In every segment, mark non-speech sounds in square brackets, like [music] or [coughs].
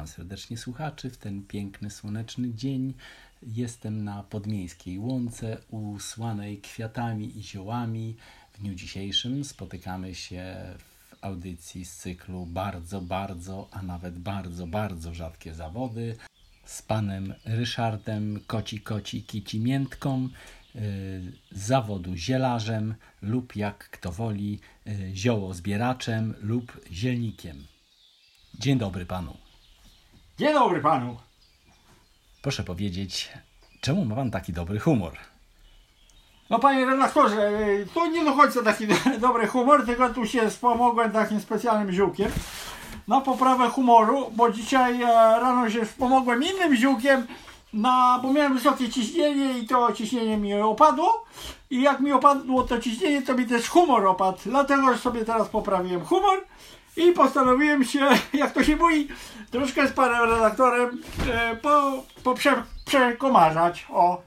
Witam serdecznie słuchaczy w ten piękny, słoneczny dzień. Jestem na podmiejskiej łące usłanej kwiatami i ziołami. W dniu dzisiejszym spotykamy się w audycji z cyklu Bardzo, bardzo, a nawet bardzo, bardzo rzadkie zawody z panem Ryszardem Koci Koci Kici Miętką y, z zawodu zielarzem lub jak kto woli y, ziołozbieraczem lub zielnikiem. Dzień dobry panu. Dzień dobry panu. Proszę powiedzieć, czemu ma pan taki dobry humor? No panie redaktorze, y, to nie do końca taki [laughs] dobry humor, tylko tu się wspomogłem takim specjalnym ziółkiem na poprawę humoru, bo dzisiaj e, rano się wspomogłem innym ziółkiem, na, bo miałem wysokie ciśnienie i to ciśnienie mi opadło. I jak mi opadło to ciśnienie, to mi też humor opadł. Dlatego sobie teraz poprawiłem humor i postanowiłem się, [laughs] jak to się mówi, troszkę z panem redaktorem e, po, po prze, przekomarzać. O,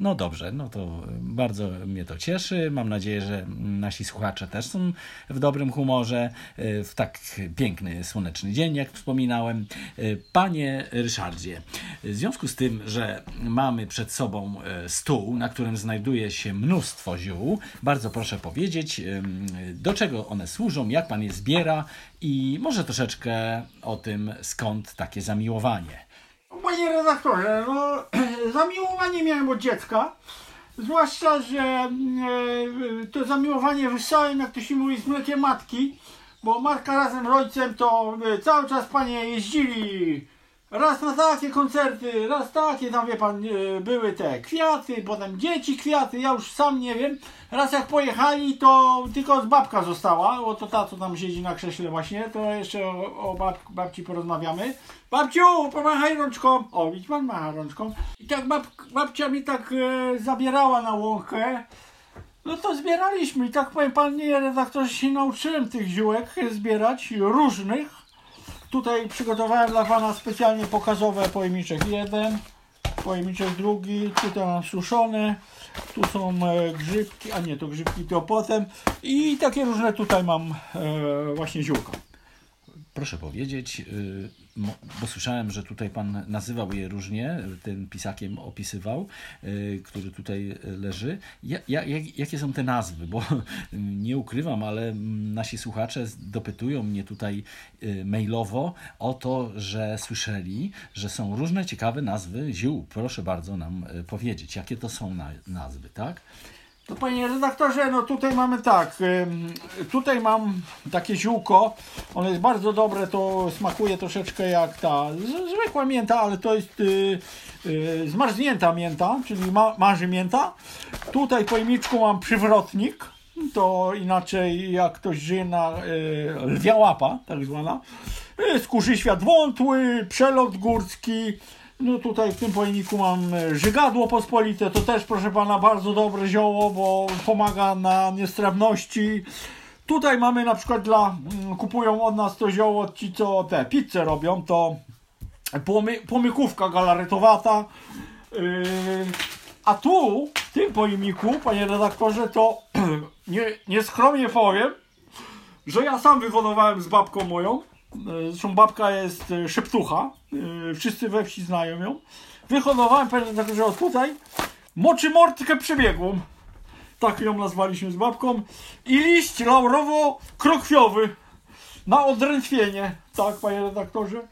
No dobrze, no to bardzo mnie to cieszy. Mam nadzieję, że nasi słuchacze też są w dobrym humorze e, w tak piękny, słoneczny dzień, jak wspominałem. E, Panie Ryszardzie, w związku z tym, że mamy przed sobą e, stół, na którym znajduje się mnóstwo ziół, bardzo proszę powiedzieć, do czego one służą, jak pan je zbiera i może troszeczkę o tym, skąd takie zamiłowanie. Panie redaktorze, no [clears throat] zamiłowanie miałem od dziecka. Zwłaszcza, że e, to zamiłowanie wyssałem, jak to się mówi, z mlekiem matki, bo matka razem z ojcem to e, cały czas panie jeździli raz na takie koncerty, raz takie, tam wie pan, e, były te kwiaty, potem dzieci kwiaty, ja już sam nie wiem. Raz jak pojechali, to tylko z babka została, bo to ta, co tam siedzi na krześle właśnie, to jeszcze o, o bab, babci porozmawiamy. Babciu, pomachaj rączką. O, widz pan macha rączką. I tak bab, babcia mi tak e, zabierała na łąkę. No to zbieraliśmy i tak powiem panie redaktorze się nauczyłem tych ziółek zbierać, różnych. Tutaj przygotowałem dla pana specjalnie pokazowe pojemniczek jeden, pojemniczek drugi, tutaj mam suszone, tu są e, grzybki, a nie to grzybki to potem i takie różne tutaj mam e, właśnie ziółka. Proszę powiedzieć, y, bo słyszałem, że tutaj pan nazywał je różnie, tym pisakiem opisywał, y, który tutaj leży. Ja, ja, jak, jakie są te nazwy? Bo [laughs] nie ukrywam, ale nasi słuchacze dopytują mnie tutaj y, mailowo o to, że słyszeli, że są różne ciekawe nazwy ziół. Proszę bardzo nam y, powiedzieć, jakie to są na, nazwy, tak? To panie redaktorze, no tutaj mamy tak, tutaj mam takie ziółko, ono jest bardzo dobre, to smakuje troszeczkę jak ta zwykła mięta, ale to jest y, y, zmarznięta mięta, czyli ma, marzy mięta. Tutaj w pojemniczku mam przywrotnik, to inaczej jak ktoś żyje na y, lwia łapa, tak zwana. Y, skórzy świat wątły, przelot górski, no tutaj w tym pojemniku mam e, żygadło pospolite, to też proszę pana bardzo dobre zioło, bo pomaga na niestrawności. Tutaj mamy na przykład dla, mm, kupują od nas to zioło ci co te pizze robią, to płomy, galaretowata. Yy, a tu, w tym pojemniku, panie redaktorze, to [clears throat] nie, nieskromnie powiem, że ja sam wyhodowałem z babką moją. Zresztą babka jest e, szeptucha. e, Wszyscy we wsi znają ją. Wyhodowałem, panie redaktorze, od tutaj moczymortkę przebiegłą. Tak ją nazwaliśmy z babką. I liść laurowo-krokwiowy na odrętwienie. Tak, panie redaktorze.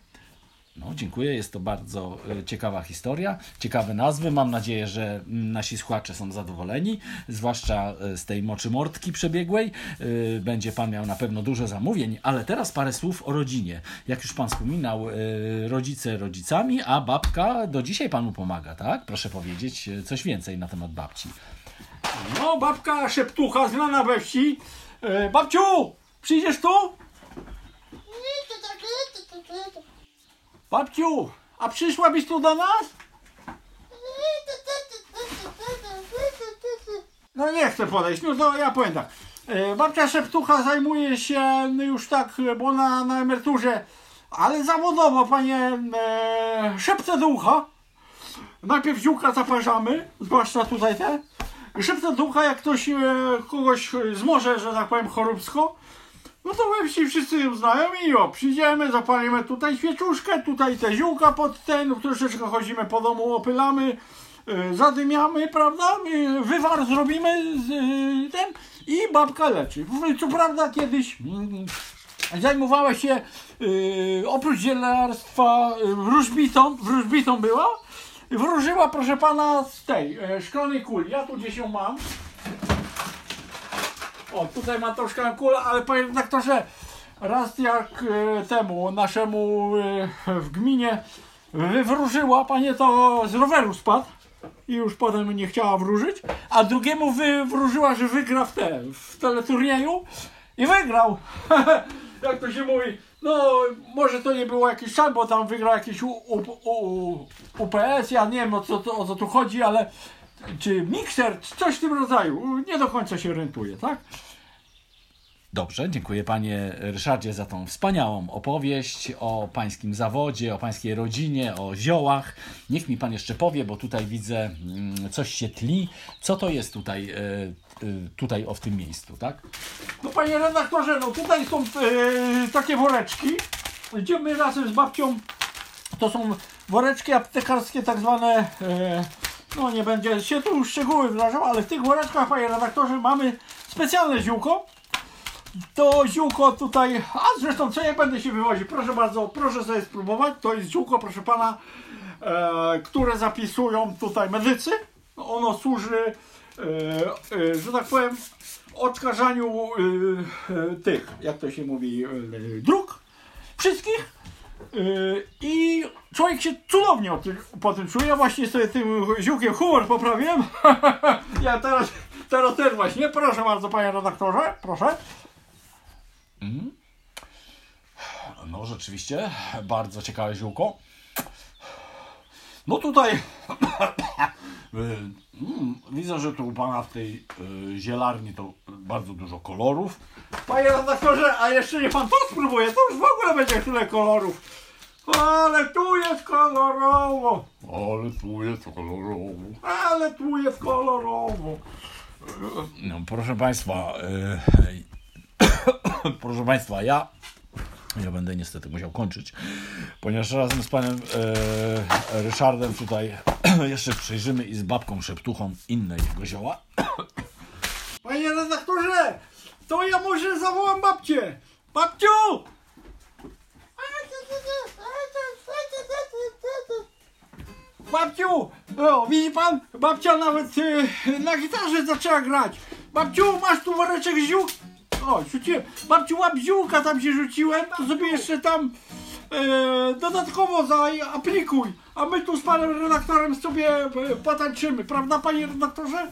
No, dziękuję. Jest to bardzo e, ciekawa historia, ciekawe nazwy. Mam nadzieję, że mm, nasi słuchacze są zadowoleni, zwłaszcza e, z tej moczy mortki przebiegłej. E, Będzie Pan miał na pewno dużo zamówień, ale teraz parę słów o rodzinie. Jak już Pan wspominał, rodzice rodzicami, a babka do dzisiaj Panu pomaga, tak? Proszę powiedzieć coś więcej na temat babci. No, babka szeptucha, znana we wsi. Babciu, przyjdziesz tu? Babciu, a przyszłabyś tu do nas? No nie chcę podejść, no to ja powiem tak. E, Babcia Szeptucha zajmuje się już tak, bo ona na emeryturze, ale zawodowo, panie, e, szepce. Najpierw ziółka zaparzamy, zwłaszcza tutaj te. Szepce do ucha, jak ktoś e, kogoś zmoże, że tak powiem, choróbsko, No to we wsi wszyscy ją znają i o, przyjdziemy, zapalimy tutaj świeczuszkę, tutaj te ziółka pod ten, troszeczkę chodzimy po domu, opylamy, y, zadymiamy, prawda, y, wywar zrobimy z y, ten i babka leczy. Co prawda kiedyś mm, zajmowała się y, oprócz zielarstwa y, wróżbitą, wróżbitą była, wróżyła proszę pana z tej y, szklanej kuli. Ja tu gdzieś ją mam. O, tutaj mam szklaną kulę, ale panie redaktorze, raz jak e, temu naszemu e, w gminie wywróżyła, panie to z roweru spadł i już potem nie chciała wróżyć, a drugiemu wywróżyła, że wygra w te, w teleturnieju i wygrał. [laughs] jak to się mówi, no może to nie było jakiś szan, bo tam wygrał jakiś U, U, U, UPS, ja nie wiem o co, to, o co tu chodzi, ale czy mikser, coś w tym rodzaju, nie do końca się orientuję, tak? Dobrze, dziękuję panie Ryszardzie za tą wspaniałą opowieść o pańskim zawodzie, o pańskiej rodzinie, o ziołach. Niech mi pan jeszcze powie, bo tutaj widzę mm, coś się tli. Co to jest tutaj, e, e, tutaj o w tym miejscu, tak? No panie redaktorze, no tutaj są e, takie woreczki, gdzie my razem z babcią, to są woreczki aptekarskie tak zwane, no nie będzie się tu szczegóły wdrażał, ale w tych woreczkach panie redaktorze mamy specjalne ziółko. To ziółko tutaj, a zresztą co ja będę się wywoził, proszę bardzo, proszę sobie spróbować, to jest ziółko proszę pana, e, które zapisują tutaj medycy. Ono służy, e, e, że tak powiem, odkażaniu e, e, tych, jak to się mówi, e, dróg wszystkich. E, I człowiek się cudownie o tym, po tym czuje. Ja właśnie sobie tym ziółkiem humor poprawiłem. [laughs] ja teraz, teraz też właśnie. Proszę bardzo, panie redaktorze, proszę. No rzeczywiście, bardzo ciekawe ziółko. No tutaj [coughs] mm, widzę, że tu u pana w tej y, zielarni to bardzo dużo kolorów. Panie redaktorze, a jeszcze nie pan to spróbuje, to już w ogóle będzie tyle kolorów. Ale tu jest kolorowo, Ale tu jest kolorowo. ale tu jest kolorowo. No, proszę Państwa, e, [coughs] proszę Państwa, ja, ja będę niestety musiał kończyć, ponieważ razem z Panem e, Ryszardem tutaj [coughs] jeszcze przejrzymy i z babką Szeptuchą inne jego zioła. To ja może zawołam babcię. Babciu! Babciu! O, widzi pan? Babcia nawet y, na gitarze zaczęła grać. Babciu, masz tu woreczek ziół? O, rzuciłem. Babciu, łap ziółka tam się rzuciłem, to sobie jeszcze tam e, dodatkowo zaaplikuj. A my tu z panem redaktorem sobie e, potańczymy, prawda panie redaktorze? E,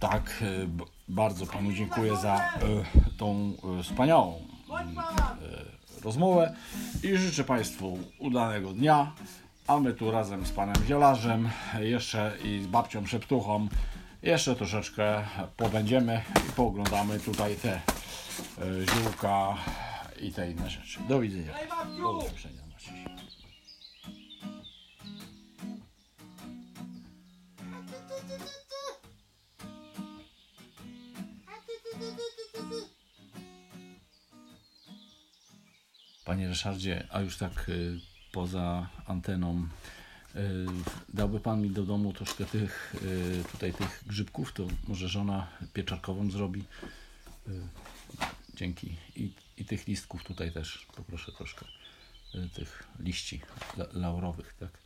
Tak, bardzo Panu dziękuję za e, tą e, wspaniałą pan! rozmowę i życzę Państwu udanego dnia. A my tu razem z panem Zielarzem, jeszcze i z babcią Szeptuchą, jeszcze troszeczkę pobędziemy i pooglądamy tutaj te e, ziółka i te inne rzeczy. Do widzenia. Do usłyszenia. na dziś. Panie Ryszardzie, a już tak y, poza anteną, y, dałby Pan mi do domu troszkę tych, y, tutaj tych grzybków, to może żona pieczarkową zrobi. Dzięki. I, I tych listków tutaj też poproszę troszkę, tych liści la, laurowych, tak.